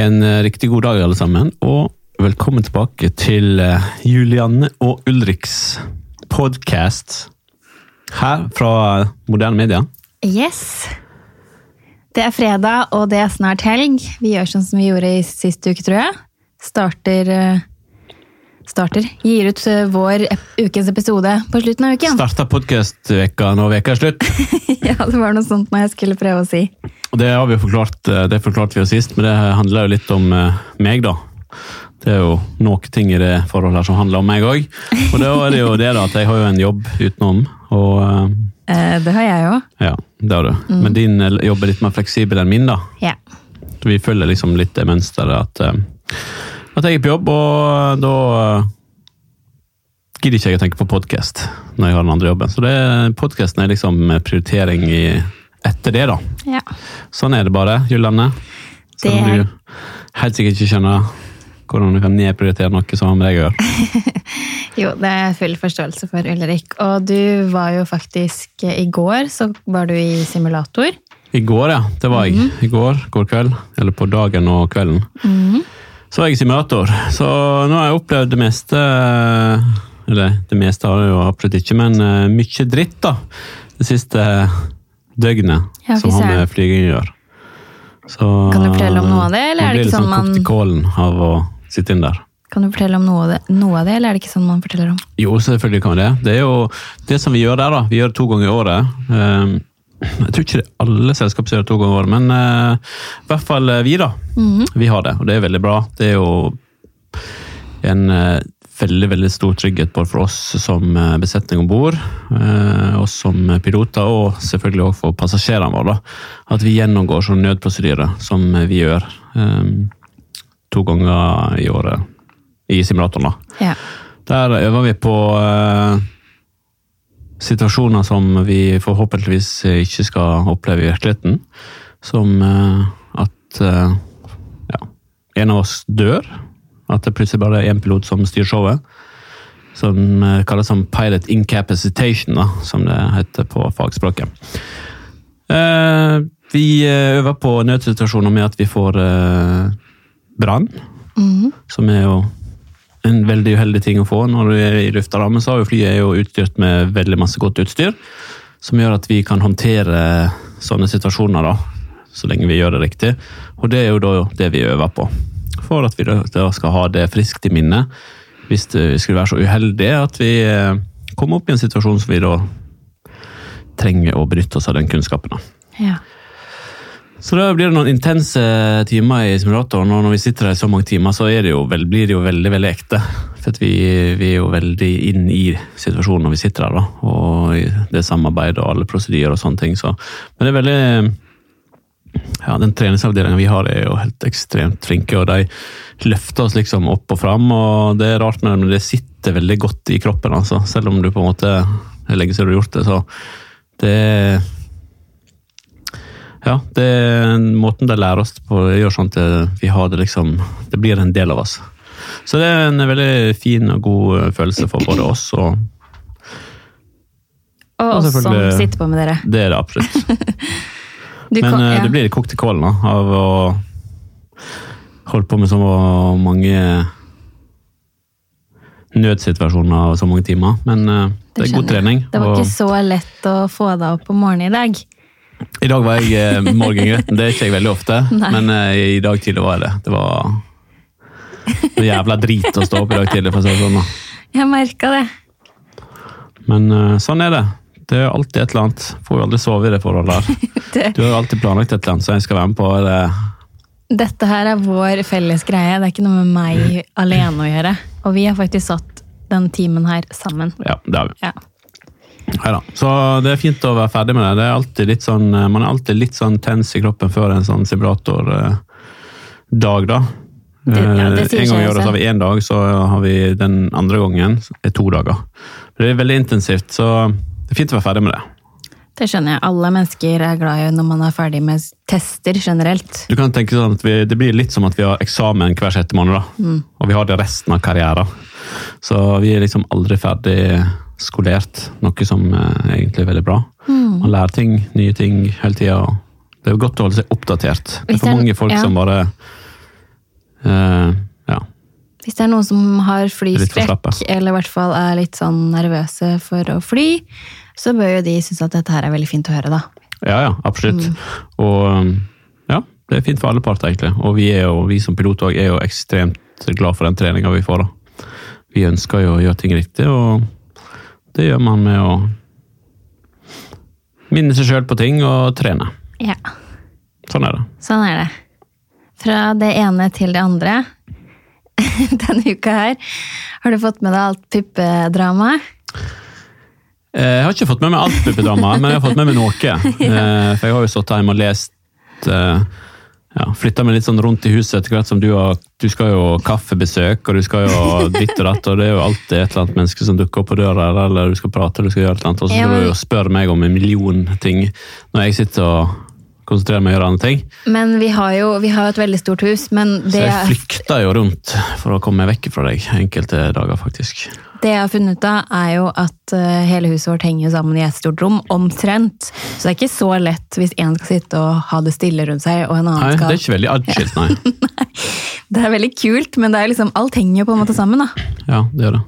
En eh, riktig god dag, alle sammen, og velkommen tilbake til eh, Julianne og Ulriks podkast her fra Moderne Media. Yes. Det er fredag, og det er snart helg. Vi gjør sånn som vi gjorde i sist uke, tror jeg. Starter eh, Starter. Gir ut eh, vår ukens episode på slutten av uken. Starta podkastveka når veka er slutt. ja, det var noe sånt når jeg skulle prøve å si. Det har vi jo forklart, eh, det forklarte vi jo sist, men det handler jo litt om eh, meg, da. Det er jo noen ting i det forholdet som handler om meg òg. Og da er det jo det da, at jeg har jo en jobb utenom. og... det har jeg òg. Ja, det har du. Men din jobb er litt mer fleksibel enn min, da. Ja. Vi følger liksom litt det mønsteret at, at jeg er på jobb, og da eh, gidder ikke jeg å tenke på podkast når jeg har den andre jobben. Så podkasten er liksom prioritering i, etter det, da. ja. Sånn er det bare, Julianne. Selv om du helt sikkert ikke skjønner hvordan du kan nedprioritere noe som har med deg å gjøre. Jo, det er full forståelse for, Ulrik. Og du var jo faktisk eh, I går så var du i simulator. I går, ja. Det var jeg. I går, går kveld. Eller på dagen og kvelden. Så var jeg simulator. Så nå har jeg opplevd det meste Eller det meste har jeg jo absolutt ikke, men eh, mye dritt, da. Det siste døgnet Ja, som har med flyging å gjøre. Så, Kan du fortelle om noe av det, eller er det blir ikke litt sånn man- kokt i av å sitte inn der. Kan du fortelle om noe av, det, noe av det, eller er det ikke sånn man forteller om? Jo, selvfølgelig kan vi det. Det er jo det som vi gjør der, da. Vi gjør det to ganger i året. Jeg tror ikke det er alle selskap som gjør det to ganger i året, men uh, i hvert fall eh, vi, da. Vi har det, og det er veldig bra. Det er jo en uh, veldig veldig stor trygghet både for oss som besetning om bord, oss som piloter, og selvfølgelig også for passasjerene våre. da. At vi gjennomgår sånn nødprosedyre som vi gjør um, to ganger i året i simulatoren. da. Ja. Der øver vi på situasjoner som vi forhåpentligvis ikke skal oppleve i virkeligheten. Som eh, at eh, ja, en av oss dør. At det plutselig bare er én pilot som styrer showet. Som eh, kalles som pilot incapacitation, da, som det heter på fagspråket. Eh, vi eh, øver på nødsituasjoner med at vi får eh, brann mm. som er jo en veldig uheldig ting å få når du er i lufta. så er jo flyet er jo utstyrt med veldig masse godt utstyr, som gjør at vi kan håndtere sånne situasjoner, da, så lenge vi gjør det riktig. Og det er jo da det vi øver på. For at vi da skal ha det friskt i minnet hvis vi skulle være så uheldige at vi eh, kommer opp i en situasjon som vi da trenger å benytte oss av den kunnskapen. ja. Så da blir det noen intense timer i simulatoren, og når vi sitter der i så mange timer, så er det jo blir det jo veldig veldig ekte. For vi, vi er jo veldig inn i situasjonen når vi sitter der, da. og det samarbeidet og alle prosedyrer og sånne ting. Så. Men det er veldig ja, Den treningsavdelinga vi har, er jo helt ekstremt flinke, og de løfter oss liksom opp og fram. og Det er rart, men det sitter veldig godt i kroppen, altså. Selv om du på en måte det er lenge siden du har gjort det, så det ja, det er måten de lærer oss på, det gjør sånn at vi har det liksom Det blir en del av oss. Så det er en veldig fin og god følelse for både oss og Og oss som sitter på med dere. Det er det absolutt. Du Men kan- eh, ja. det blir litt kokt i kålen av å holde på med så mange nødsituasjoner og så mange timer. Men det, det, er god trening. Det var og- ikke så lett å få deg opp om morgenen i dag. I dag var jeg eh, morgengretten, det er ikke jeg veldig ofte, Nei. men eh, i dag tidlig var jeg det. Det var noe jævla drit å stå opp i dag tidlig, for å si det sånn. da. Jeg merka det. Men eh, sånn er det. Det er alltid et eller annet. Får jo aldri sove i det forholdet her. det. Du har jo alltid planlagt et eller annet som jeg skal være med på. Eller... Dette her er vår felles greie. Det er ikke noe med meg alene å gjøre. Og vi har faktisk satt den timen her sammen. Ja, det har vi. Ja. Neida. Så det er fint å være ferdig med det. det er alltid litt sånn, eh, man er alltid litt sånn tens i kroppen før en sånn simulatordag, da. Det- ja, det Eh, en gang i året har vi én dag, så har vi den andre gangen er to dager. Det er veldig intensivt, så det er fint å være ferdig med det. Det skjønner jeg. Alle mennesker er glad i når man er ferdig med tester generelt. Du kan tenke sånn at vi, Det blir litt som at vi har eksamen hver sjette måned, da. Mm. og vi har det resten av karrieren. Så vi er liksom aldri ferdig skolert, noe som er egentlig er veldig bra. Mm. Man lærer ting, nye ting hele tida. Det er jo godt å holde seg oppdatert. Det er for mange folk ja. som bare uh, ja. Hvis det er noen som har flyskrekk, eller i hvert fall er litt sånn nervøse for å fly, så bør jo de synes at dette her er veldig fint å høre, da. ja, ja, absolutt. Og um, ja, det er fint for alle parter, egentlig. Og vi, jo, vi som piloter òg er jo ekstremt glad for den treninga vi får. da. Vi ønsker jo å gjøre ting riktig, og det gjør man med å minne seg sjøl på ting og trene. Ja, Sånn er det. sånn er det. Fra det ene til det andre. Denne uka her, har du fått med deg alt puppedramaet? Eh, Jeg har ikke fått med meg alt puppedramaet, men jeg har fått med meg noe. ja. For jeg har jo stått hjemme og lest eh, ja, Flytta meg litt sånn rundt i huset etter hvert som du har Du skal jo kaffebesøk, og du skal jo ditt og datt, og det er jo alltid et eller annet menneske som dukker opp på døra, eller du skal prate, du skal gjøre et eller annet, og så Ja, skal du jo spørre meg om en million ting. Når jeg sitter og konsentrerer meg og gjøre andre ting. Men vi har jo vi har et veldig stort hus, men Så jeg flykta jo rundt for å komme meg vekk fra deg enkelte dager, faktisk. det jeg har funnet ut av, er jo at eh, hele huset vårt henger sammen i et stort rom, omtrent. Så det er ikke så lett hvis en skal sitte og ha det stille rundt seg, og en annen Nei, det er ikke veldig adskilt, nei. Det er veldig kult, men det er liksom, alt henger jo på en måte sammen, da. Ja, det gjør det.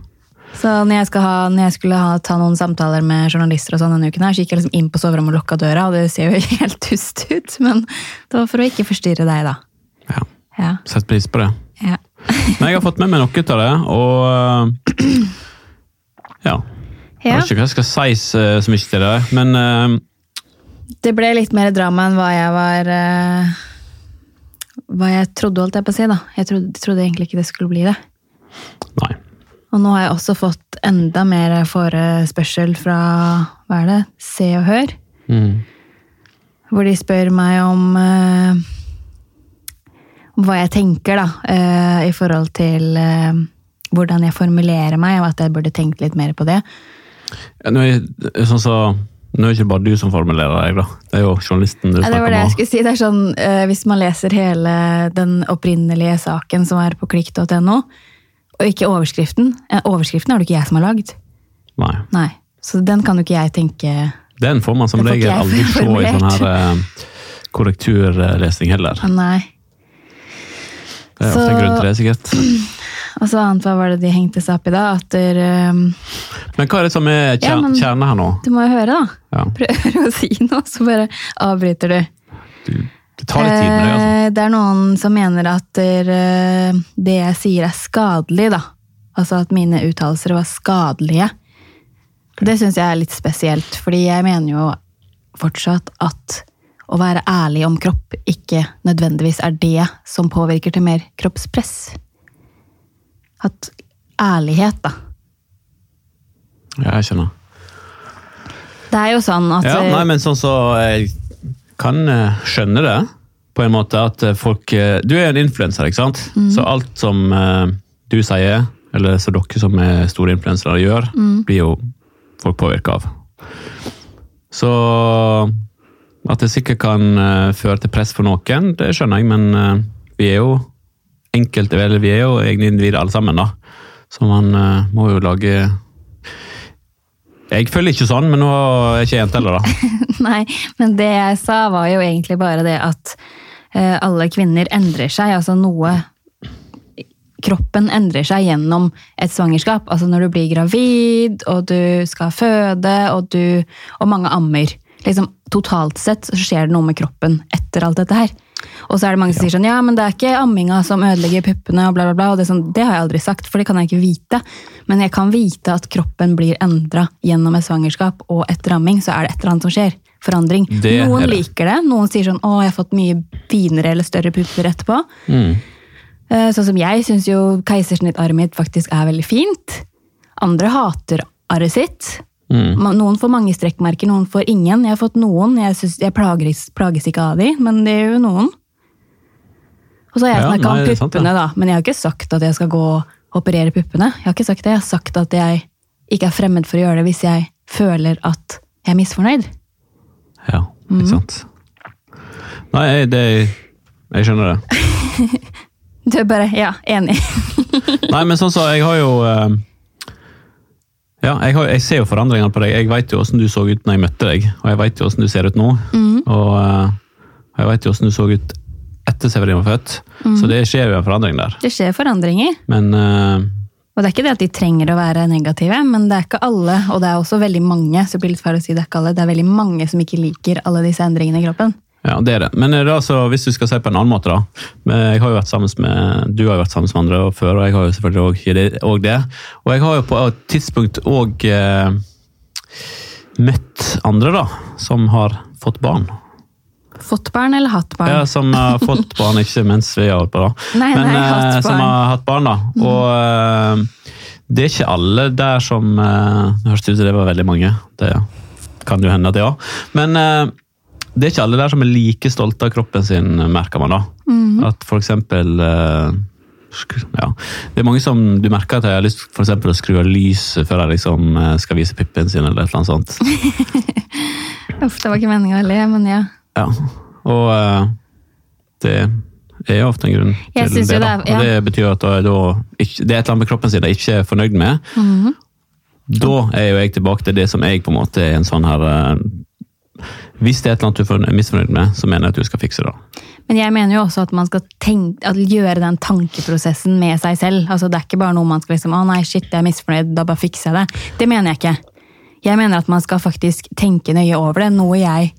Så når jeg, ha, når jeg skulle ha, ta noen samtaler med journalister og sånn denne uken her, så gikk jeg liksom inn på soverommet og lukka døra, og det ser jo helt tust ut, men det var for å ikke forstyrre deg, da. Ja, Ja. Sett pris på det. ja. Men jeg har fått med meg noe av det, og øh, ja. Jeg vet ikke hva jeg skal si så, så mye til det, men uh, Det ble litt mer drama enn hva jeg var uh, Hva jeg trodde, holdt jeg på å si, da. Jeg trodde, trodde egentlig ikke det skulle bli det. nei. Og nå har jeg også fått enda mer forespørsel fra hva er det, Se og Hør. Mm. Hvor de spør meg om, eh, om hva jeg tenker, da. eh, I forhold til eh, hvordan jeg formulerer meg, og at jeg burde tenkt litt mer på det. Ja, Nå er, sånn så, nå er det ikke bare du som formulerer deg, da. Det er jo journalisten du Ja, det snakker var det jeg skulle si. Det er sånn, eh, Hvis man leser hele den opprinnelige saken som er på klikk.no, og ikke overskriften eh, Overskriften er det ikke jeg som har lagd. Nei. Nei. Så den kan jo ikke jeg tenke Den får man som regel aldri se i sånn her øh, korrekturlesning heller. Nei. Det er ofte en grunn til det, sikkert. Og så annet, hva var det de hengte seg opp i da? Der, um... Men hva er det som er kjer ja, kjernen her nå? Du må jo høre, da. Ja, Prøver å si noe, så bare avbryter du. du, det tar litt tid med det, altså. Eh, Det er noen som mener at eh, det jeg sier er skadelig, da. Altså at mine uttalelser var skadelige. Det syns jeg er litt spesielt, fordi jeg mener jo fortsatt at å være ærlig om kropp ikke nødvendigvis er det som påvirker til mer kroppspress. At ærlighet, da. Ja, jeg skjønner. Det er jo sånn at Ja, nei, men sånn så kan eh, skjønne det, på en måte at eh, folk eh, Du er en influenser, ikke sant? Så alt som du sier, eller så dere som er store influensere gjør, blir jo folk påvirka av. Så at det sikkert kan føre til press for noen, det skjønner jeg, men vi er jo enkelte, eller vi er jo egne individer alle sammen, da. Så man må jo lage Jeg føler ikke sånn, men nå er jeg ikke jente heller, da. Nei, men det jeg sa var jo egentlig bare det at eh, alle kvinner endrer seg. Altså noe Kroppen endrer seg gjennom et svangerskap. Altså når du blir gravid, og du skal føde, og du Og mange ammer. Liksom Totalt sett så skjer det noe med kroppen etter alt dette her. Og så er det mange som sier sånn ja, men det er ikke amminga som ødelegger puppene, og bla, bla, bla. Og det, sånn, det har jeg aldri sagt, for det kan jeg ikke vite. Men jeg kan vite at kroppen blir endra gjennom et svangerskap, og etter amming så er det et eller annet som skjer. Forandring. Det Noen det. liker det. Noen sier sånn 'Å, jeg har fått mye finere eller større pupper etterpå'. Mm. Eh, Sånn som jeg syns jo keisersnittarret mitt faktisk er veldig fint. Andre hater arret sitt. Mm. Noen får mange strekkmerker, noen får ingen. Jeg har fått noen. Jeg, synes, jeg plages, plages ikke av de, men det gjør jo noen. Og så har jeg Ja, snakka om puppene, er puppene, da. Men jeg har ikke sagt at jeg skal gå og operere puppene. Jeg har ikke sagt det. Jeg har sagt at jeg ikke er fremmed for å gjøre det hvis jeg føler at jeg er misfornøyd. Ja, ikke sant. Nei, jeg- det Jeg skjønner det. Du er bare Ja, enig. Nei, men sånn så, jeg har jo eh, Ja, jeg, har, jeg ser jo forandringene på deg. Jeg vet jo hvordan du så ut når jeg møtte deg, og jeg vet jo hvordan du ser ut nå. Og eh, jeg vet jo hvordan du så ut etter Severin var født. Så det skjer jo en forandring der. Det skjer forandringer. Men uh, Og det er ikke det at de trenger å være negative, men det er ikke alle, og det er også veldig mange, så det blir litt feil å si det er ikke alle, det er veldig mange som ikke liker alle disse endringene i kroppen. Ja, det er det. Men er det altså, hvis du skal si på en annen måte, da. Jeg har jo vært sammen med, du har jo vært sammen med andre før, og jeg har jo selvfølgelig også det. Og, det. og jeg har jo på et tidspunkt òg eh, møtt andre da, som har fått barn. Fått barn eller hatt barn? Ja, Som har fått barn, ikke mens vi har holdt på, da. Nei, Men nei, eh, som har hatt barn, da. Og eh, det er ikke alle der som uh, Det høres ut som det var veldig mange. Det kan jo hende at det òg. Men eh, det er ikke alle der som er like stolte av kroppen sin, merker man da. Mhm. At for eksempel eh, ja. Det er mange som du merker at jeg har lyst for eksempel, å skru av lyset før de liksom, eh, skal vise pippen sin, eller et eller annet sånt. Uff, det var ikke meningen å le, men ja. Ja, og eh, det er jo ofte en grunn Jeg til det. da. det er- Og det betyr at da, da det er et eller annet med kroppen sin de ikke er fornøyd med. Mhm. Da er jo jeg tilbake til det som jeg på en måte er en sånn her Hvis det er et eller annet du er misfornøyd med, så mener jeg at du skal fikse det. Men jeg mener jo også at man skal tenke, at gjøre den tankeprosessen med seg selv. Altså, det er ikke bare noe man skal liksom, å nei, shit, jeg er misfornøyd, da bare fikser jeg det. Det mener jeg ikke. Jeg mener at man skal faktisk tenke nøye over det, noe jeg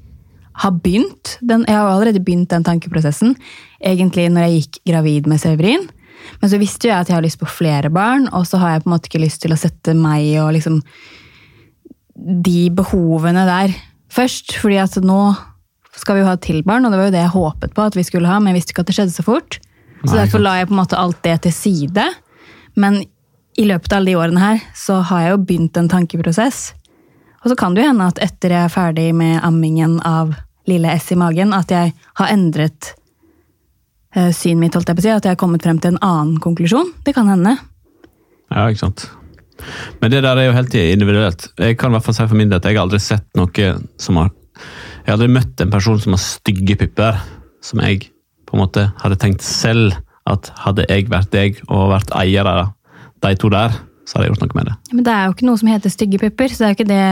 har begynt. Den, jeg har allerede begynt den tankeprosessen, egentlig når jeg gikk gravid med Severin. Men så visste jeg at jeg har lyst på flere barn, og så har jeg på en måte ikke lyst til å sette meg og liksom de behovene der først. fordi at nå skal vi jo ha et til barn, og det var jo det jeg håpet på at vi skulle ha, men jeg visste ikke at det skjedde så fort. Så Nei, derfor la jeg på en måte alt det til side. Men i løpet av alle de årene her, så har jeg jo begynt en tankeprosess. Og så kan det jo hende at etter jeg er ferdig med ammingen av lille S i magen, at jeg har endret eh, synet mitt, holdt jeg på å si, at jeg har kommet frem til en annen konklusjon. Det kan hende. Ja, ikke sant? Men det der er jo helt individuelt. Jeg kan i hvert fall si for min del at jeg har aldri sett noe som har Jeg har aldri møtt en person som har stygge pupper, som jeg på en måte hadde tenkt selv at hadde jeg vært deg og vært eier av de to der, så hadde jeg gjort noe med det. Men det er jo ikke noe som heter stygge pupper, så det er jo ikke det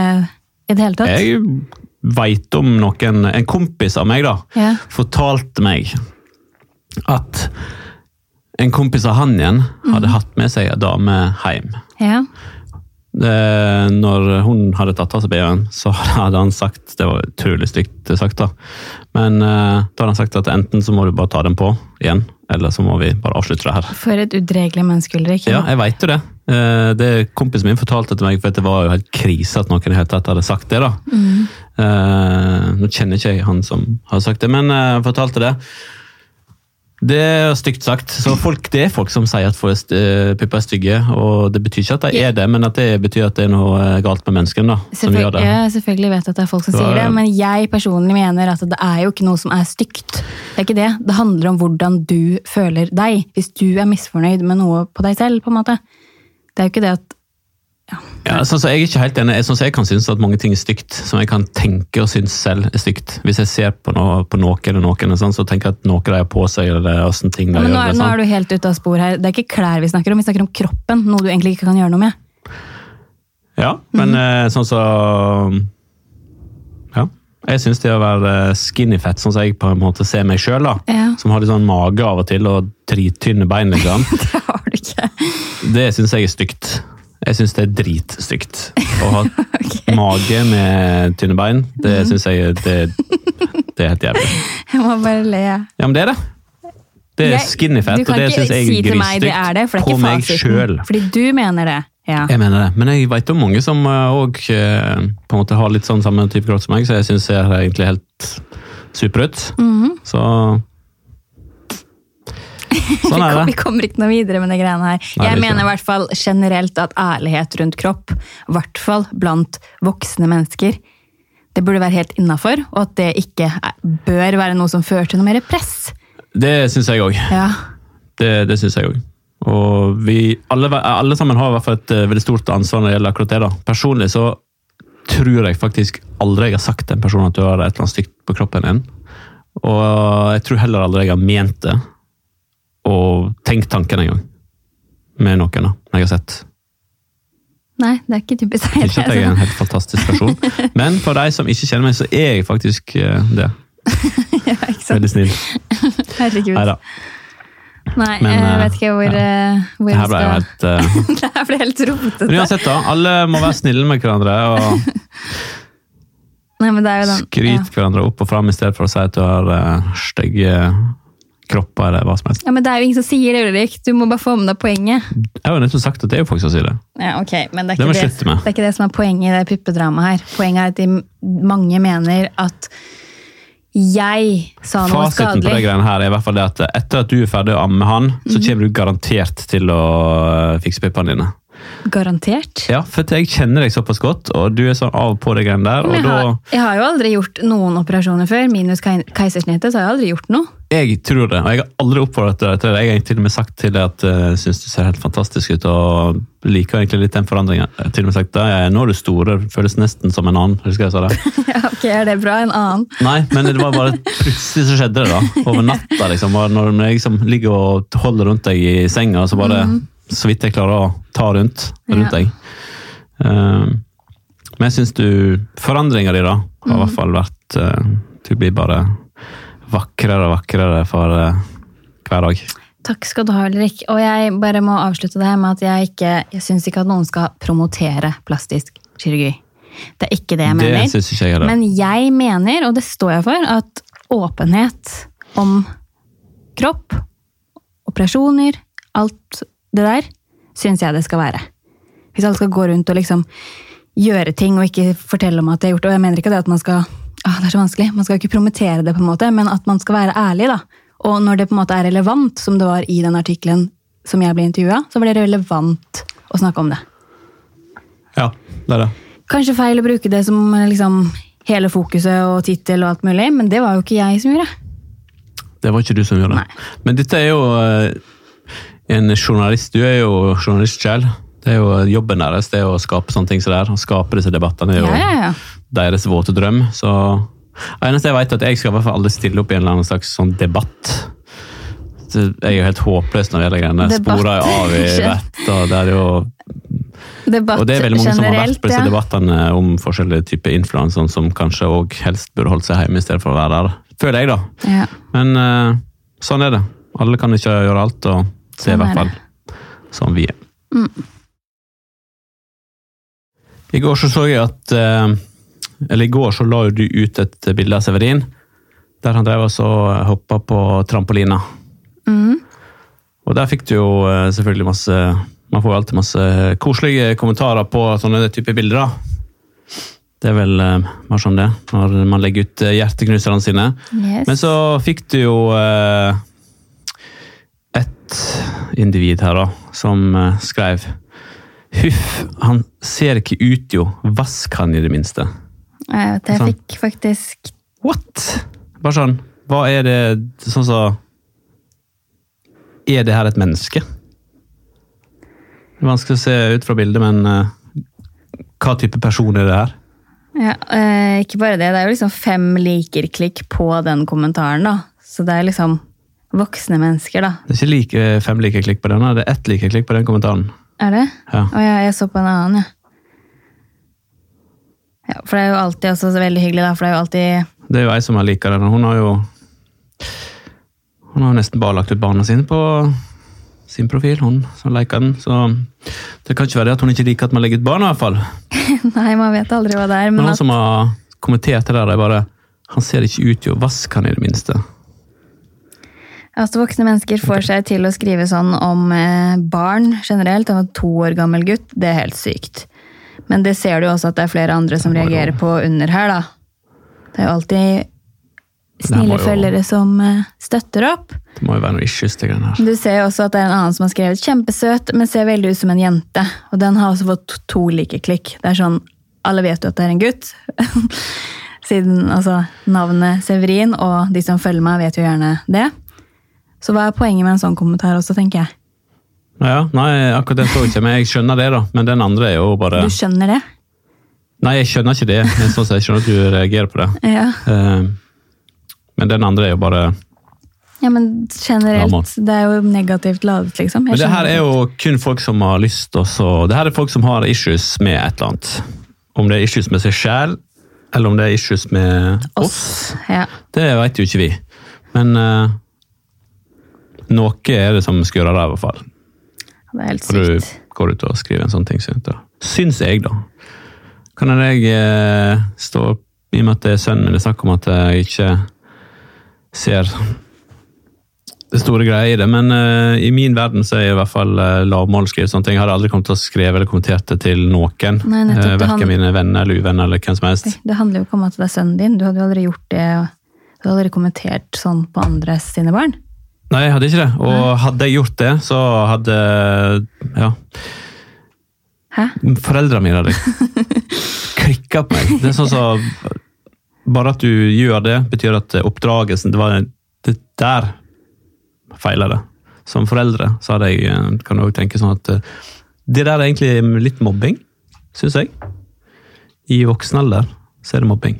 i det hele tatt. Jeg veit om noen En kompis av meg da, Ja. fortalte meg at en kompis av han igjen hadde hatt med seg ei dame hjem. Ja. Det, når hun hadde tatt av seg BH-en, så hadde han sagt Det var utrolig stygt sagt, da. Men eh, da hadde han sagt at enten så må du bare ta den på igjen, eller så må vi bare avslutte det her. For et udregelig menneske, Ulrik. Ja, jeg veit jo det. Eh, det Kompisen min fortalte til meg, for det var jo helt krise at noen i hele tatt hadde sagt det. da. Eh, nå kjenner ikke jeg han som har sagt det, men eh, fortalte det. Det er stygt sagt. Så folk, Det er folk som sier at eh, pupper er stygge. og Det betyr ikke at de er det, men at det betyr at det er noe eh, galt med mennesken. da, som gjør det. jeg selvfølgelig vet at det er folk som sier det, men jeg personlig mener at det er jo ikke noe som er stygt. Det er ikke det. Det handler om hvordan du føler deg. Hvis du er misfornøyd med noe på deg selv, på en måte. Det er jo ikke det at Ja, sånn så jeg er ikke helt enig. Jeg, sånn så jeg kan synes at mange ting er stygt, som jeg kan tenke og synes selv er stygt. Hvis jeg ser på, noe, på noe eller noen, sånn, så tenker jeg at noe de har på seg, eller åssen ting de ja, men nå, er, nå er du helt ute av spor her. Det er ikke klær vi snakker om, vi snakker om kroppen. Noe du egentlig ikke kan gjøre noe med. Ja, men eh, sånn så Ja. Jeg syns det å være skinny fat, sånn som jeg på en måte ser meg sjøl, Ja. som har litt sånn mage av og til og drittynne bein, liksom, Det har du ikke. det syns jeg er stygt. Jeg syns det er dritstygt. Å ha mage med tynne bein, det mm. syns jeg det, det er helt jævlig. Jeg må bare le. Ja, men det er det. Det er skinny fat, og det syns jeg er det er det, det er på meg sjøl. Fordi du mener det. Ja. Jeg mener det, men jeg vet om mange som òg uh, har litt sånn samme type grått som meg, så jeg syns ser egentlig helt super ut. Mhm. Så Sånn er Vi kommer ikke noe videre med de greiene her. Nei, jeg er mener i hvert fall generelt at ærlighet rundt kropp, i hvert fall blant voksne mennesker, det burde være helt innafor, og at det ikke er, bør være noe som fører til noe mer press. Det syns jeg òg. Ja. Det, det syns jeg òg. Og vi alle, alle sammen har i hvert fall et eh, veldig stort ansvar når det gjelder akkurat det. da. Personlig så tror jeg faktisk aldri jeg har sagt til en person at du har et eller annet stygt på kroppen din. Og jeg tror heller aldri jeg har ment det. Og tenkt tanken engang. Med noen da, jeg har sett. Nei, det er ikke typisk deg. Ikke at jeg er en helt fantastisk person, men for de som ikke kjenner meg, så er jeg faktisk eh, det. ja, ikke sant? Veldig snill. Herregud. Neida. Nei, Men, jeg eh, vet ikke hvor, ja. hvor Det her ble jeg skal helt uh... Det her ble helt Men uansett, da. Alle må være snille med hverandre og Nei, men det jo den. skryte hverandre opp og fram i stedet for å si at du har uh, stygge kropper eller hva som helst. Ja. men det er jo ingen som sier det, Ulrik. Du må bare få med deg poenget. Jeg har jo nettopp sagt at det er jo folk som sier det. Ja, ok, men det er, Det slutte det er ikke det som er poenget i det puppedramaet her. Poenget er at de mange mener at jeg sa noe Fasiten på det greiene her er i hvert fall det at etter at du er ferdig å amme han, så Mhm. kommer du garantert til å eh, fikse puppene dine. Garantert. Ja, for jeg kjenner deg såpass godt, og du er sånn av på deg greiene der, jeg, har, jeg har jo aldri gjort noen operasjoner før, minus keisersnittet, så har jeg aldri gjort noe. Jeg tror det, og jeg har aldri oppfordret deg til det. Jeg har til og med sagt til deg at jeg uh, syns du ser helt fantastisk ut, og liker egentlig litt den forandringen. Jeg har til og med sagt at nå er du store, føles nesten som en annen. Husker jeg sa det? Ja, ok, er det bra? En annen? Nei, men det var bare plutselig så skjedde det, da. Over natta, liksom. Og Når jeg liksom ligger og holder rundt deg i senga, så bare så vidt jeg klarer å ta rundt, rundt deg. Eh, men jeg syns du Forandringa di, da, har i hvert fall vært eh, Du blir bare vakrere og vakrere for eh, hver dag. Takk skal du ha, Ulrik. Og jeg bare må avslutte det her med at jeg ikke Jeg syns ikke at noen skal promotere plastisk kirurgi. Det er ikke det jeg Det mener. syns ikke jeg heller. Men jeg mener, og det står jeg for, at åpenhet om kropp, operasjoner, alt det der, syns jeg det skal være. Hvis alle skal gå rundt og liksom gjøre ting og ikke fortelle om at de har gjort det. Og jeg mener ikke det at man skal ah, det er så vanskelig, man skal ikke promotere det, på en måte, men at man skal være ærlig. da. Og når det på en måte er relevant, som det var i den artikkelen som jeg ble intervjua, så var det relevant å snakke om det. Ja, det er det. Kanskje feil å bruke det som liksom, hele fokuset og tittel og alt mulig, men det var jo ikke jeg som gjorde. Det var ikke du som gjorde det. Nei. Men dette er jo eh, en journalist. Du er jo journalist selv. Det er jo jobben deres, det er å skape sånne ting som det er. Skape disse debattene er jo Ja, ja, deres våte drøm. Så det eneste jeg vet er at jeg skal i hvert fall aldri stille opp i en eller annen slags sånn debatt. Jeg er jo helt håpløs når det gjelder greiene. Sporer jo av i vett. Og det er jo Debatt og det er veldig mange som har vært generelt, på disse ja. debattene om forskjellige typer influensere som kanskje òg helst burde holdt seg hjemme i stedet for å være der. Føler jeg, da. Ja. Men eh, sånn er det. Alle kan ikke gjøre alt, og det er i Sånn hvert er fall sånn vi er. Mm. I går så så jeg at eh, Eller i går så la du ut et bilde av Severin, der han drev og så hoppa på trampolina. Mm. Og der fikk du jo eh, selvfølgelig masse Man får jo alltid masse koselige kommentarer på sånne type bilder, da. Det er vel mer sånn det, når man legger ut eh, hjerteknuserne sine. Yes. Men så fikk du jo eh, et individ her, da, som eh, skrev Huff, han ser ikke ut jo. Vask han i det minste. Jeg vet, jeg Sånn. fikk faktisk What?! Bare sånn, hva er det Sånn så Er det her et menneske? Det er vanskelig å se ut fra bildet, men uh, hva type person er det her? ja, uh, Ikke bare det, det er jo liksom fem liker-klikk på den kommentaren, da. Så det er liksom voksne mennesker, da. Det er ikke like, fem like klikk på denne, det er ett like klikk på den kommentaren. Er det? Ja. Å ja, jeg så på en annen, ja. Ja, For det er jo alltid også så veldig hyggelig, da. For det er jo alltid Det er jo ei som har liker den, og hun har jo Hun har jo nesten bare lagt ut barna sine på sin profil, hun som liker den. Så det kan ikke være det at hun ikke liker at man legger ut barna, i hvert fall. Nei, man vet aldri hva det er. Men Men at, som har kommentert det der, det er bare Han ser ikke ut til å vaske han i det minste. Altså, voksne mennesker får seg til å skrive sånn om eh, barn generelt. Om en to år gammel gutt. Det er helt sykt. Men det ser du også at det er flere andre som reagerer på under her, da. Det er jo alltid snille jo- følgere som eh, støtter opp. Det må jo være noe issues, til greiene her. Du ser jo også at det er en annen som har skrevet 'kjempesøt, men ser veldig ut som en jente'. Og den har også fått to like klikk. Det er sånn, Alle vet jo at det er en gutt. Siden altså, navnet Severin, og de som følger meg, vet jo gjerne det. Så hva er poenget med en sånn kommentar også, tenker jeg. Ja, nei, akkurat den så ikke, men jeg skjønner det, da. Men den andre er jo bare Du skjønner det? Nei, jeg skjønner ikke det. Jeg, sånn jeg skjønner at du reagerer på det. Ja. Eh, Men den andre er jo bare ja, men generelt. Det er jo negativt ladet, liksom. Jeg Men det her er jo kun folk som har lyst til å Det her er folk som har issues med et eller annet. Om det er issues med seg sjæl, eller om det er issues med oss, oss. Ja. det vet jo ikke vi. Men eh, Noe er det som skurrer der, i hvert fall. Det er helt For du går ut og skriver en sånn ting. Syns jeg, da. Jeg. Kan jeg eh, stå I og med at det er sønnen min det er snakk om at jeg ikke ser det store greia i det, men eh, i min verden så er i hvert fall uh, skrive sånne ting. Jeg hadde aldri kommet til å skrive eller kommentert det til noen. Nei, nettopp, uh, Verken han- mine venner eller uvenner eller hvem som helst. Det handler jo ikke om at det er sønnen din. Du hadde jo aldri gjort det. Du hadde aldri kommentert sånn på andres sine barn. Nei, jeg hadde ikke det. Og hadde jeg gjort det, så hadde ja, Hæ? Foreldrene mine hadde klikka på meg. Det er sånn så, Bare at du gjør det, betyr at oppdragelsen Det var det der feila det. Som foreldre så hadde jeg, eh, kan du òg tenke sånn at eh, det der er egentlig litt mobbing, syns jeg. I voksen alder så er det mobbing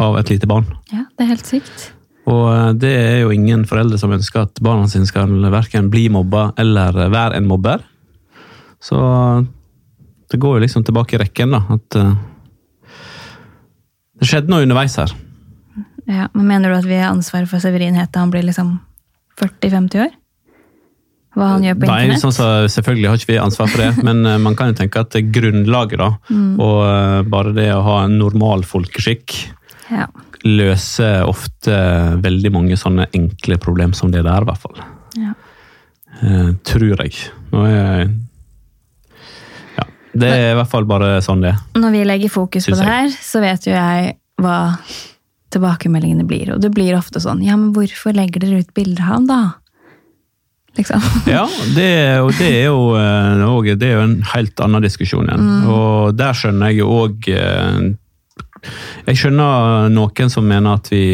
av et lite barn. Ja, det er helt sykt. Og eh, det er jo ingen foreldre som ønsker at barna sine skal verken bli mobba eller være en mobber. Så det går jo liksom tilbake i rekken, da. At uh, det skjedde noe underveis her. Ja, men Mener du at vi har ansvaret for Severin Hete han blir liksom 40-50 år? Hva han gjør på Nei, internett? sånn så Selvfølgelig har ikke vi ansvar for det, men eh, man kan jo tenke at det grunnlaget, da, og eh, bare det å ha en normal folkeskikk, Ja. Løser ofte veldig mange sånne enkle problem som det der, i hvert fall. Ja. Eh, tror jeg. Nå er jeg Ja. Det er i hvert fall bare sånn det er. Når vi legger fokus på det her, så vet jo jeg hva tilbakemeldingene blir. Og det blir ofte sånn Ja, men hvorfor legger dere ut bilder av ham, da? Liksom. Ja, det, og det er jo eh, det er jo en helt annen diskusjon igjen. Og der skjønner jeg jo òg Jeg skjønner noen som mener at vi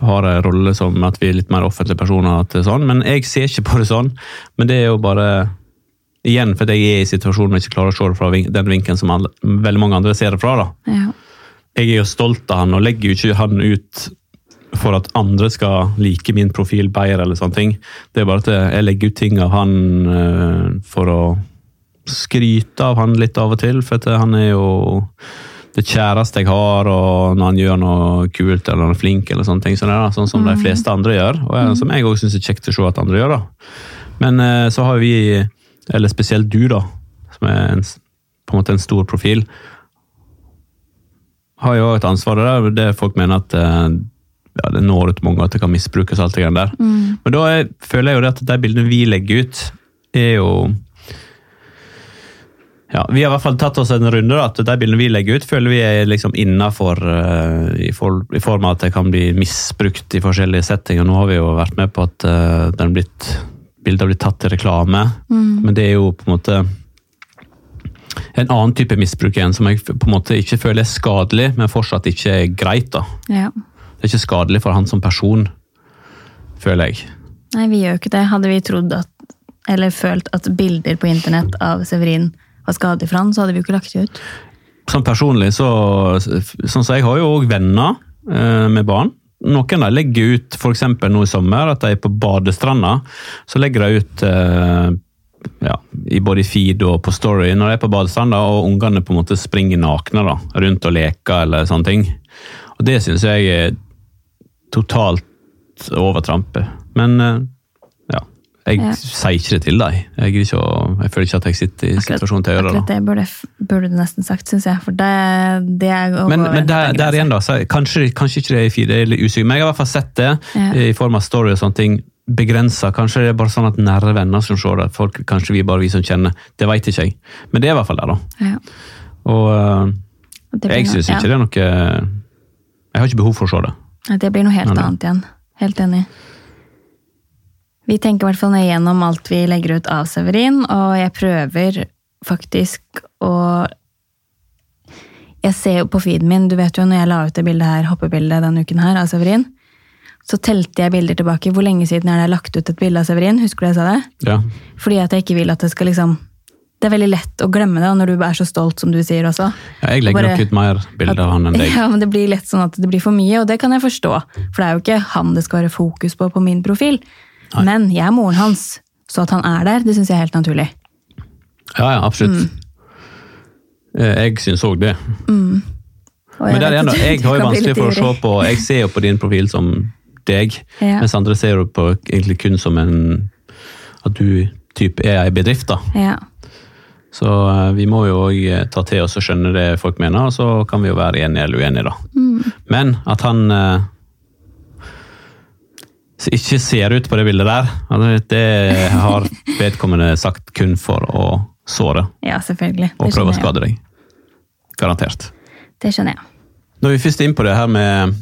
har en rolle som at vi er litt mer offentlige personer, at det er sånn, men jeg ser ikke på det sånn. Men det er jo bare Igjen for jeg er i situasjonen og ikke klarer å se det fra den vinkelen som alle, veldig mange andre ser det fra. da. Ja. jeg er jo stolt av han og legger jo ikke han ut for at andre skal like min profil bedre eller sånne ting. Det er bare at jeg legger ut ting av han eh, for å skryte av han litt av og til, for han er jo det kjæreste jeg har, og når han gjør noe kult eller han er flink, eller sånne ting, sånn, der, sånn som de fleste andre gjør, og jeg, som jeg også syns er kjekt å se at andre gjør. da. Men eh, så har vi, eller spesielt du, da, som er en, på en måte en stor profil, har jo et ansvar der. Det folk mener at eh, ja, det når ut mange, at det kan misbrukes. alt det greiene der. Men da er, føler jeg jo det at de bildene vi legger ut, er jo ja, Vi har i hvert fall tatt oss en runde. da, at De bildene vi legger ut, føler vi er liksom innafor i, for, i form av at det kan bli misbrukt i forskjellige settinger. Nå har vi jo vært med på at uh, den blitt, bildet har blitt tatt til reklame, men det er jo på en måte en annen type misbruk igjen, som jeg på en måte ikke føler er skadelig, men fortsatt ikke er greit. da. ja. Det er ikke skadelig for han som person, føler jeg. Nei, vi gjør jo ikke det. Hadde vi trodd at eller følt at bilder på internett av Severin var skadelig for han, så hadde vi jo ikke lagt det ut. Sånn personlig, så sånn som jeg har jo òg venner eh, med barn. Noen de legger ut f.eks. nå i sommer at de er på badestranda. Så legger de ut eh, ja, i både feed og på story når de er på badestranda og ungene på en måte springer nakne da, rundt og leker eller sånne ting. Og det syns jeg er totalt overtrampe. Men eh, jeg Ja. sier ikke det til dem. Jeg, ikke, jeg føler ikke at jeg sitter i situasjonen til å gjøre det. Akkurat det burde, burde du nesten sagt, syns jeg. For det, det er å Men, men der, der igjen, da, så kanskje, kanskje ikke det er i feed, det er litt usikker, men jeg har i hvert fall sett det Ja. i form av story og sånne ting. Begrensa. Kanskje det er bare sånn at nære venner som ser det. Folk, kanskje vi bare vi som kjenner. Det vet ikke jeg. Men det er i hvert fall der, da. Ja. Og øh, blir jeg syns ikke det er noe Jeg har ikke behov for å se det. Det blir noe helt nei. annet igjen. Helt enig. Vi tenker i hvert fall nøye gjennom alt vi legger ut av Severin, og jeg prøver faktisk å Jeg ser jo på feeden min, du vet jo når jeg la ut det bildet her, hoppebildet denne uken her av Severin, så telte jeg bilder tilbake. Hvor lenge siden er det jeg har lagt ut et bilde av Severin? Husker du jeg sa det? Ja. Fordi at jeg ikke vil at det skal liksom Det er veldig lett å glemme det, og når du er så stolt som du sier også. Ja, jeg legger Bare- nok ut mer bilder av han enn deg. Ja, men det blir lett sånn at det blir for mye, og det kan jeg forstå. For det er jo ikke han det skal være fokus på på min profil. Men jeg er moren hans, så at han er der, det syns jeg er helt naturlig. Ja, ja, absolutt. Mm. Eh, Jeg syns òg det. Og Men der igjen, da, jeg har jo vanskelig for å se på Jeg ser jo på din profil som deg, Ja. mens andre ser jo på egentlig kun som en At du typ er ei bedrift. da. Ja. Så eh, vi må jo òg ta til oss og skjønne det folk mener, og så kan vi jo være enige eller uenige, da. Men at han eh, ikke ser ut på det bildet der, det har vedkommende sagt kun for å såre ja, selvfølgelig. og prøve å skade deg. Garantert. Det skjønner jeg. Når vi først er inne på det her med,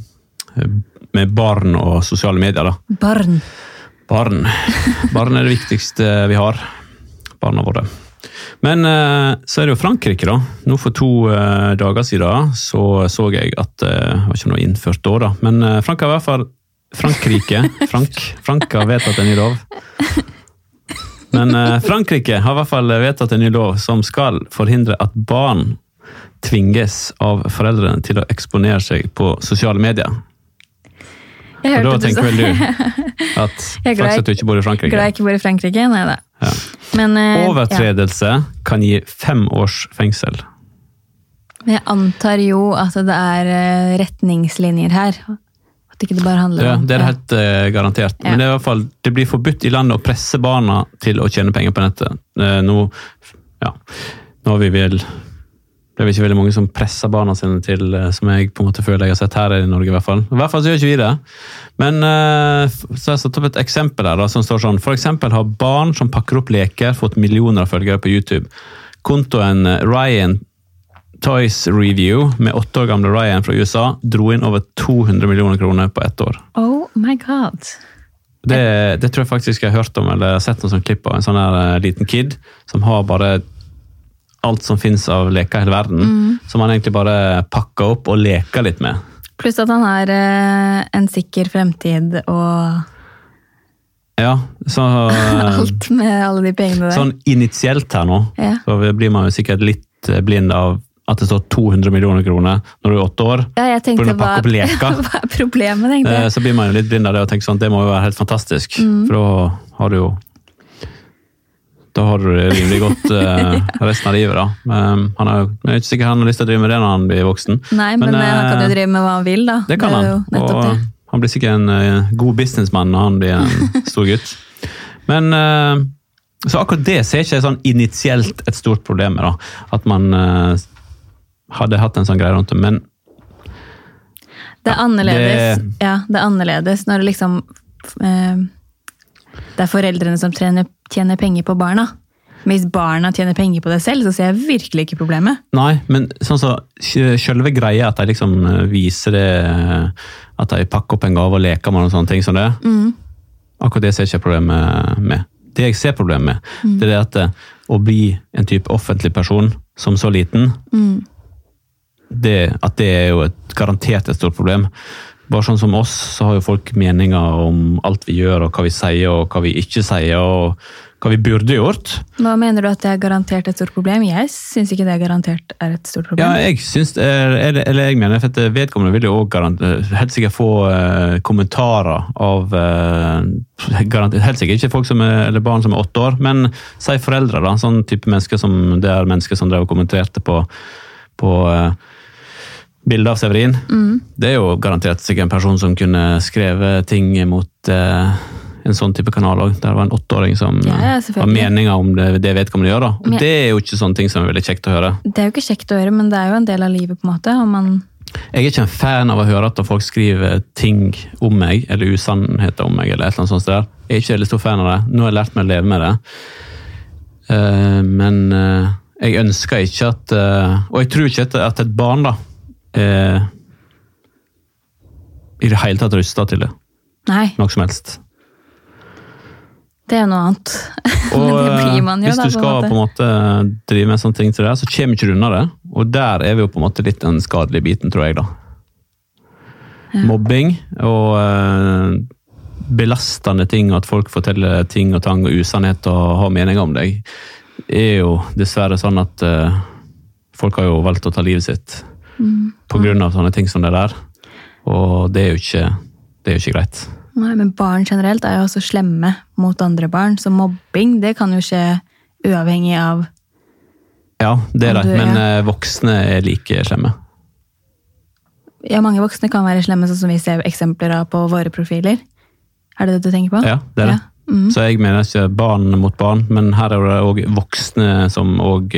med barn og sosiale medier, da. Barn. Barn. Barn er det viktigste vi har. Barna våre. Men eh, så er det jo Frankrike, da. Nå For to eh, dager siden så så jeg at eh, Det var ikke noe innført da, da. Men Frankrike har i hvert fall Frankrike Frank, Frank har vedtatt en ny lov. Men eh, Frankrike har i hvert fall vedtatt en ny lov som skal forhindre at barn tvinges av foreldrene til å eksponere seg på sosiale medier. Jeg Og da tenker vel du at glad at du ikke bor i Frankrike. Glad jeg ikke bor i Frankrike? Nei da. Ja. Men, ja. Overtredelse kan gi fem års fengsel. Men jeg antar jo at det er eh, retningslinjer her. At ikke det bare handler Ja, det er det helt uh, garantert. Ja. Men det, er i hvert fall, det blir forbudt i landet å presse barna til å tjene penger på nettet. Uh, nå, ja, nå har vi vel det er vel ikke veldig mange som presser barna sine til, eh, som jeg på en måte føler jeg har sett her i Norge. I hvert fall I hvert fall så gjør ikke vi det. Men så har jeg satt opp et eksempel her da, som står sånn. For eksempel har barn som pakker opp leker, fått millioner av følgere på YouTube. Kontoen Ryan Toys Review med åtte år gamle Ryan fra USA dro inn over 200 millioner kroner på ett år. Oh my god. Det, det tror jeg faktisk jeg har hørt om, eller sett noen sånn klipp av en sånn her eh, liten kid som har bare alt som finnes av leker i hele verden, som han egentlig bare pakker opp og leker litt med. Pluss at han har eh, en sikker fremtid og Ja, så eh, alt med alle de pengene der. Sånn initielt her nå, Ja. så blir man jo sikkert litt blind av at det står 200 millioner kroner når du er åtte år. Ja, jeg tenkte leker. hva er problemet, egentlig? Eh. Så blir man jo litt blind av det og tenker sånn, det må jo være helt fantastisk. Mm. For da har du jo Da har du det rimelig godt eh, resten av livet, da. Men han er jeg er ikke sikker han har lyst til å drive med det når han blir voksen. Nei, men, Men, eh, han kan jo eh, drive med hva han vil, da. Det kan er han. Og det. han blir sikkert en eh, god businessmann når han blir en stor gutt. Men eh, Så akkurat det ser ikke sånn initielt et stort problem med, da. At man eh, hadde hatt en sånn greie rundt det. Men Det er annerledes, det- ja, det er annerledes når det liksom eh, Det er foreldrene som tjener, tjener penger på barna. Men hvis barna tjener penger på det selv, så ser jeg virkelig ikke problemet. Nei, men sånn så, selve greia at de liksom eh, viser det eh, At de pakker opp en gave og leker med noen sånne ting som det. Akkurat det ser jeg ikke problemet med. Det jeg ser problemet med, det er det at eh, å bli en type offentlig person som så liten, det, at det er jo et, garantert et stort problem. Bare sånn som oss, så har jo folk meninger om alt vi gjør, og hva vi sier og hva vi ikke sier, og hva vi burde gjort. Hva mener du at det er garantert et stort problem? Jeg syns ikke det er garantert er et stort problem. Ja, jeg syns Eller, eller jeg mener, for vedkommende vil jo også helt sikkert få eh, kommentarer av eh, garantert, Helt sikkert ikke folk som er, eller barn som er åtte år, men si foreldre. da, Sånn type mennesker som det er mennesker som drev og kommenterte på, på eh, bildet av Severin. Det er jo garantert sikkert en person som kunne skrevet ting mot eh, en sånn type kanal òg. Der det var en åtteåring som Ja, har meninger om det, det vedkommende gjør. da. Og Men- det er jo ikke sånne ting som er veldig kjekt å høre. Det er jo ikke kjekt å høre, men det er jo en del av livet, på en måte. Og man Jeg er ikke en fan av å høre at folk skriver ting om meg, eller usannheter om meg, eller et eller annet sånt. Der. Jeg er ikke veldig stor fan av det. Nå har jeg lært meg å leve med det. Uh, men uh, jeg ønsker ikke at uh, Og jeg tror ikke at, at et barn da er i det hele tatt rusta til det. Nei, Noe som helst. det er noe annet. Og eh, jo, hvis da, du på skal måte. på en måte drive med sånne ting til det, så kommer ikke du unna det. Og der er vi jo på en måte litt den skadelige biten, tror jeg, da. Mobbing og eh, belastende ting, at folk forteller ting og tang og usannhet og har meninger om deg, er jo dessverre sånn at eh, folk har jo valgt å ta livet sitt Mm. av sånne ting som det der. Og det er jo ikke, det er jo ikke greit. Nei, men barn generelt er jo også slemme mot andre barn, så mobbing det kan jo skje uavhengig av Ja, det er det, du- men eh, voksne er like slemme. ja, mange voksne kan være slemme, sånn som vi ser eksempler av på våre profiler. Er det det du tenker på? Ja, det er det. Ja. Mm. Så jeg mener ikke barn mot barn, men her er det òg voksne som òg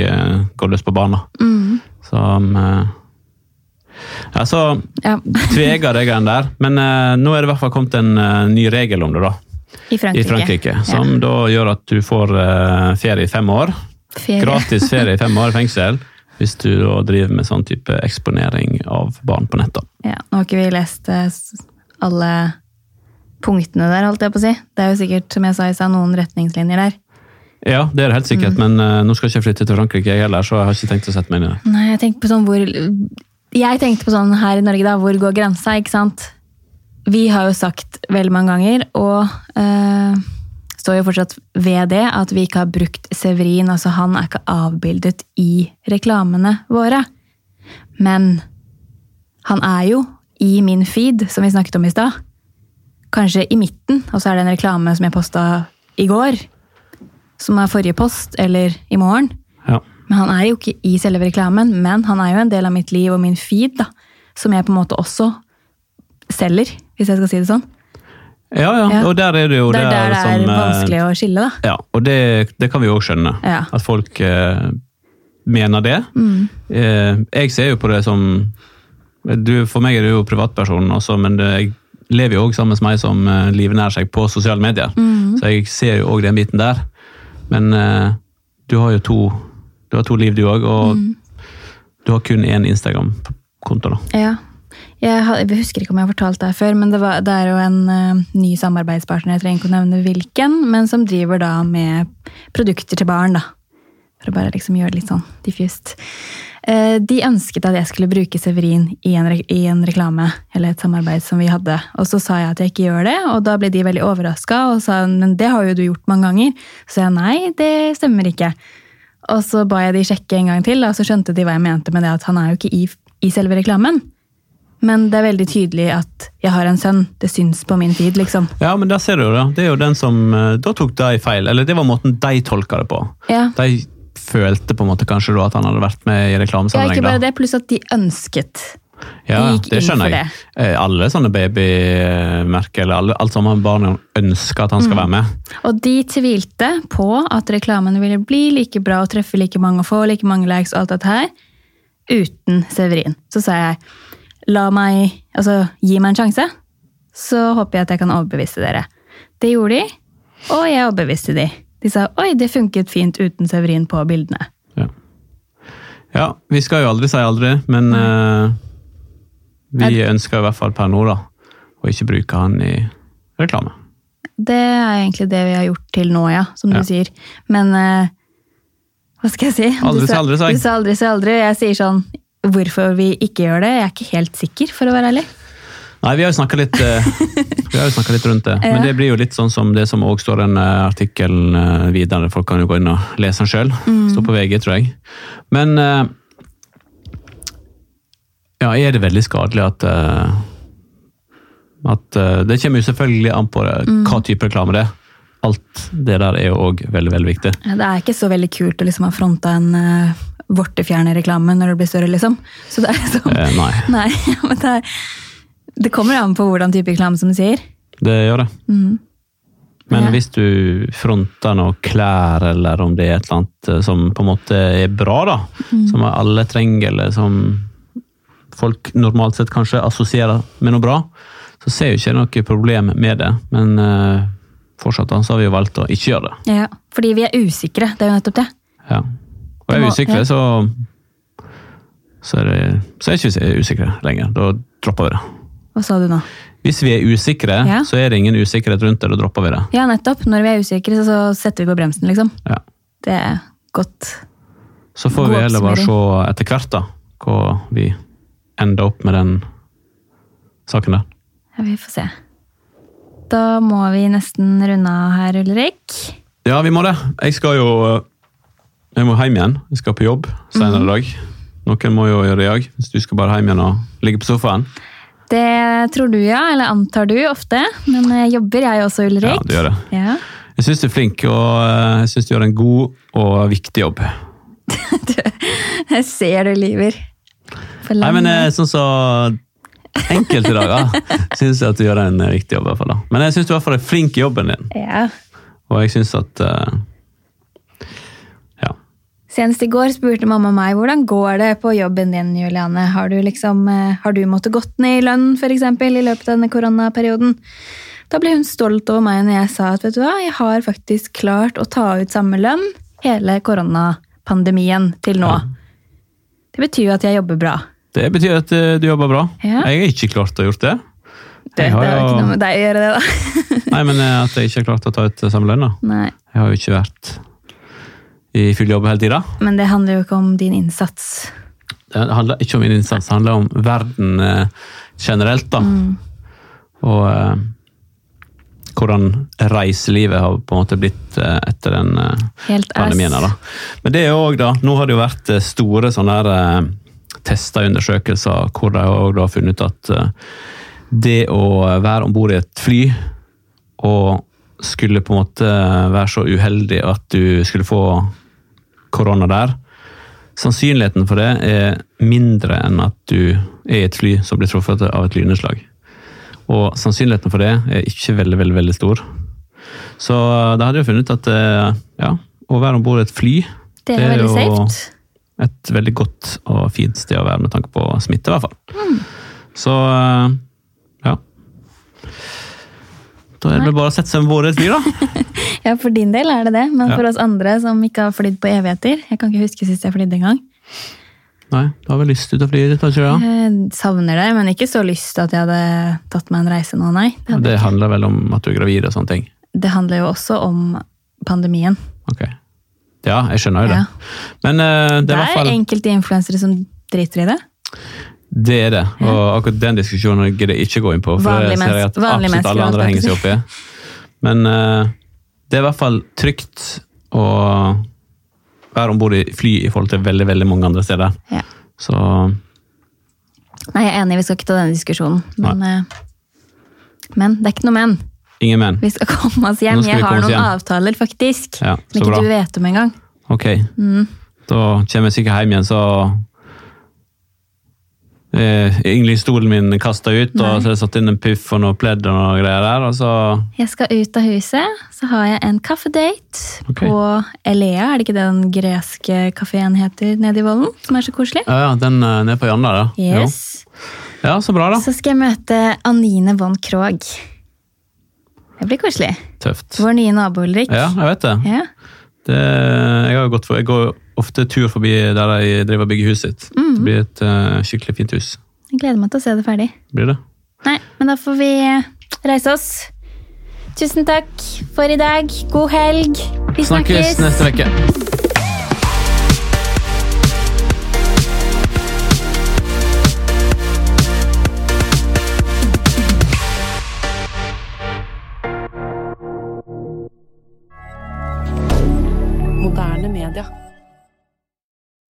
går løs på barna. Mm. Som eh, Ja, Ja. tvega det greiene der. Men uh, nå er det i hvert fall kommet en uh, ny regel om det, da. I Frankrike. I Frankrike. Som da gjør at du får uh, ferie i fem år. Ferie. Gratis ferie i fem år i fengsel. Hvis du da driver med sånn type eksponering av barn på nett. da. Ja, nå har ikke vi lest alle punktene der, holdt jeg på å si. Det er jo sikkert, som jeg sa i stad, noen retningslinjer der. Ja, det er det helt sikkert, Mm. men uh, nå skal jeg ikke flytte til Frankrike jeg heller, så jeg har ikke tenkt å sette meg inn i det. Nei, jeg tenker på sånn hvor Jeg tenkte på sånn her i Norge, da. Hvor går grensa, ikke sant? Vi har jo sagt veldig mange ganger, og øh, står jo fortsatt ved det, at vi ikke har brukt Severin. Altså, han er ikke avbildet i reklamene våre. Men han er jo i min feed, som vi snakket om i stad. Kanskje i midten, og så er det en reklame som jeg posta i går. Som er forrige post, eller i morgen. Men han er jo ikke i selve reklamen, men han er jo en del av mitt liv og min feed, da. Som jeg på en måte også selger, hvis jeg skal si det sånn. Ja, ja, Ja. og der er det jo Det er der det er som, eh, vanskelig å skille, da. Ja, og det, det kan vi jo òg skjønne. Ja. At folk eh, mener det. Mm. Eh, jeg ser jo på det som du, For meg er du jo privatperson, også, men det, jeg lever jo òg sammen med meg som eh, livnærer seg på sosiale medier. Mm. Så jeg ser jo òg den biten der. Men eh, du har jo to, du har to liv, du òg, og Mm. du har kun én Instagram-konto. da. Ja. Jeg, husker ikke om jeg har fortalt det her før, men det, var, det er jo en uh, ny samarbeidspartner, jeg trenger ikke å nevne hvilken, men som driver da med produkter til barn, da. For å bare liksom gjøre det litt sånn diffust. Eh, de ønsket at jeg skulle bruke Severin i en, i en reklame, eller et samarbeid som vi hadde. Og så sa jeg at jeg ikke gjør det, og da ble de veldig overraska og sa men det har jo du gjort mange ganger. Så jeg nei, det stemmer ikke. Og så ba jeg de sjekke en gang til, og så skjønte de hva jeg mente med det at han er jo ikke i, i selve reklamen. Men det er veldig tydelig at jeg har en sønn. Det syns på min feed, liksom. Ja, men der ser du jo det. Det er jo den som eh, Da tok de feil. Eller det var måten de tolka det på. Ja, De følte på en måte kanskje da at han hadde vært med i reklamesammenheng. ja ikke bare det, pluss at de ønsket. Ja, de det skjønner jeg. Det. Alle sånne babymerker, eller alle, alt sammen barn ønsker at han Mm. skal være med. Og de tvilte på at reklamen ville bli like bra og treffe like mange og få like mange likes og alt dette her, uten Severin. Så sa jeg la meg, altså gi meg en sjanse, så håper jeg at jeg kan overbevise dere. Det gjorde de, og jeg overbeviste de. De sa oi, det funket fint uten Severin på bildene. Ja. ja, vi skal jo aldri si aldri, men eh, vi ønsker i hvert fall per nå da, å ikke bruke han i reklame. Det er egentlig det vi har gjort til nå, ja, som Ja. du sier. Men uh, hva skal jeg si? Aldri si aldri, sa jeg. Du sa aldri si aldri. Jeg sier sånn hvorfor vi ikke gjør det. Jeg er ikke helt sikker, for å være ærlig. Nei, vi har jo snakka litt, vi har jo snakket litt rundt det. Ja. Men det blir jo litt sånn som det som òg står i den uh, eh, videre. Folk kan jo gå inn og lese den sjøl. Mm. Står på VG, tror jeg. Men ja, er det veldig skadelig at eh, at eh, Det kommer jo selvfølgelig an på Mm. hva type reklame det er. Alt det der er jo òg veldig, veldig viktig. Det er ikke så veldig kult å liksom ha fronta en uh, vortefjernerreklame når det blir større, liksom. Så det er liksom Eh, nei, Nei, men det, er, det kommer an på hvordan type reklame, som du sier. det gjør det. Mm. Men Ja. hvis du fronter noe klær, eller om det er et eller annet eh, som på en måte er bra, da, Mm. som alle trenger, eller som folk normalt sett kanskje assosierer med noe bra, så ser jo ikke noe problem med det. Men uh, fortsatt så har vi jo valgt å ikke gjøre det. Ja, fordi vi er usikre. Det er jo nettopp det. Ja. Og er vi usikre, så så er, det, så er ikke vi usikre lenger. Da dropper vi det. Hva sa du nå? Hvis vi er usikre, Ja. så er det ingen usikkerhet rundt det. Da dropper vi det. Ja, nettopp. Når vi er usikre, så, så setter vi på bremsen, liksom. Ja. Det er godt. Så får vi heller bare se etter hvert da, hva vi ender opp med den saken der. Ja, vi får se. Da må vi nesten runde av her, Ulrik. Ja, vi må det. Jeg skal jo jeg må hjem igjen. Jeg skal på jobb senere i dag. Noen må jo gjøre det jeg. hvis du skal bare hjem igjen og ligge på sofaen. Det tror du, ja. Eller antar du ofte. Men jeg jobber, jeg også, Ja, Ulrik. du gjør det. Ja. Jeg syns du er flink, og eh, jeg syns du gjør en god og viktig jobb. Jeg ser du lyver. For Nei, lang- men eh, sånn så enkelte dager syns jeg at du gjør en riktig viktig jobb. i hvert fall da. Men jeg syns du i hvert fall er flink i jobben din. Ja. Og jeg syns at uh, Ja. Senest i går spurte mamma meg hvordan går det på jobben din, Juliane. Har du, liksom, uh, har du måttet gått ned i lønn for eksempel, i løpet av denne koronaperioden? Da ble hun stolt over meg når jeg sa at vet du hva, jeg har faktisk klart å ta ut samme lønn hele koronapandemien til nå. Det betyr jo at jeg jobber bra. Det betyr at eh, du jobber bra. Ja. Jeg har ikke klart å gjort det. Det, har det har jo ikke noe med deg å gjøre, det, da. Nei, men eh, at jeg ikke har klart å ta ut eh, samme lønn. da. Jeg har jo ikke vært i full jobb hele tida. Men det handler jo ikke om din innsats. Det handler ikke om min innsats, det handler om verden generelt. da. Og eh, hvordan reiselivet har på en måte blitt eh, etter den eh, pandemien. da. Men det er jo også da, nå har det jo vært store sånne her, eh, og undersøkelser hvor de har funnet ut at eh, det å være om bord i et fly og skulle på en måte være så uheldig at du skulle få korona der, sannsynligheten for det er mindre enn at du er i et fly som blir truffet av et lynnedslag. Og sannsynligheten for det er ikke veldig, veldig, veldig stor. Så da hadde jeg funnet ut at eh, ja, å være om bord i et fly Det er veldig safe. Et veldig godt og fint sted å være med tanke på smitte, i hvert fall. Så eh, ja. Da er det vel bare å sette seg med våre fly, da. Ja, for din del er det det, men Ja. for oss andre som ikke har flydd på evigheter Jeg kan ikke huske sist jeg flydde engang. Nei, du har vel lyst til å fly litt? du? Jeg savner det, men ikke så lyst til at jeg hadde tatt meg en reise nå, nei. Det, Det handler vel om at du er gravid og sånne ting. det handler jo også om pandemien. Ok. Ja, jeg skjønner jo det. Ja. Men uh, det er i hvert er fall enkelte influensere som driter i det. Det er det. Og akkurat den diskusjonen gidder jeg ikke gå inn på. For Vanlige det ser jeg at absolutt alle andre henger seg opp i. Men uh, det er i hvert fall trygt å være om bord i fly i forhold til veldig veldig mange andre steder. Ja. Så Nei, jeg er enig, vi skal ikke ta denne diskusjonen. Men, uh, men det er ikke noe men. Ingen men. Vi skal komme oss hjem. Jeg har noen hjem. avtaler, faktisk. Ja, som ikke bra. du vet om engang. Ok. Mm. Da kommer jeg sikkert hjem igjen, så eh, Yndlingsstolen min kasta ut, Nei. og så har jeg satt inn en puff og noe pledd og noe greier der. og så... Jeg skal ut av huset, så har jeg en kaffedate okay. på Elea. Er det ikke den greske kafeen heter nede i Vollen? Som er så koselig? Ja, ja, den er nede på hjørnet der, ja. Yes. Jo. Ja, så bra, da. Så skal jeg møte Anine von Krogh. Det blir koselig. Tøft. Vår nye nabo, Ulrik. Ja, jeg vet det. Ja. det jeg, har gått for, jeg går ofte tur forbi der de driver og bygger huset sitt. Mm. Det blir et uh, skikkelig fint hus. Jeg gleder meg til å se det ferdig. Blir det? Nei, men da får vi reise oss. Tusen takk for i dag. God helg. Vi Snakkes snakkes. neste uke.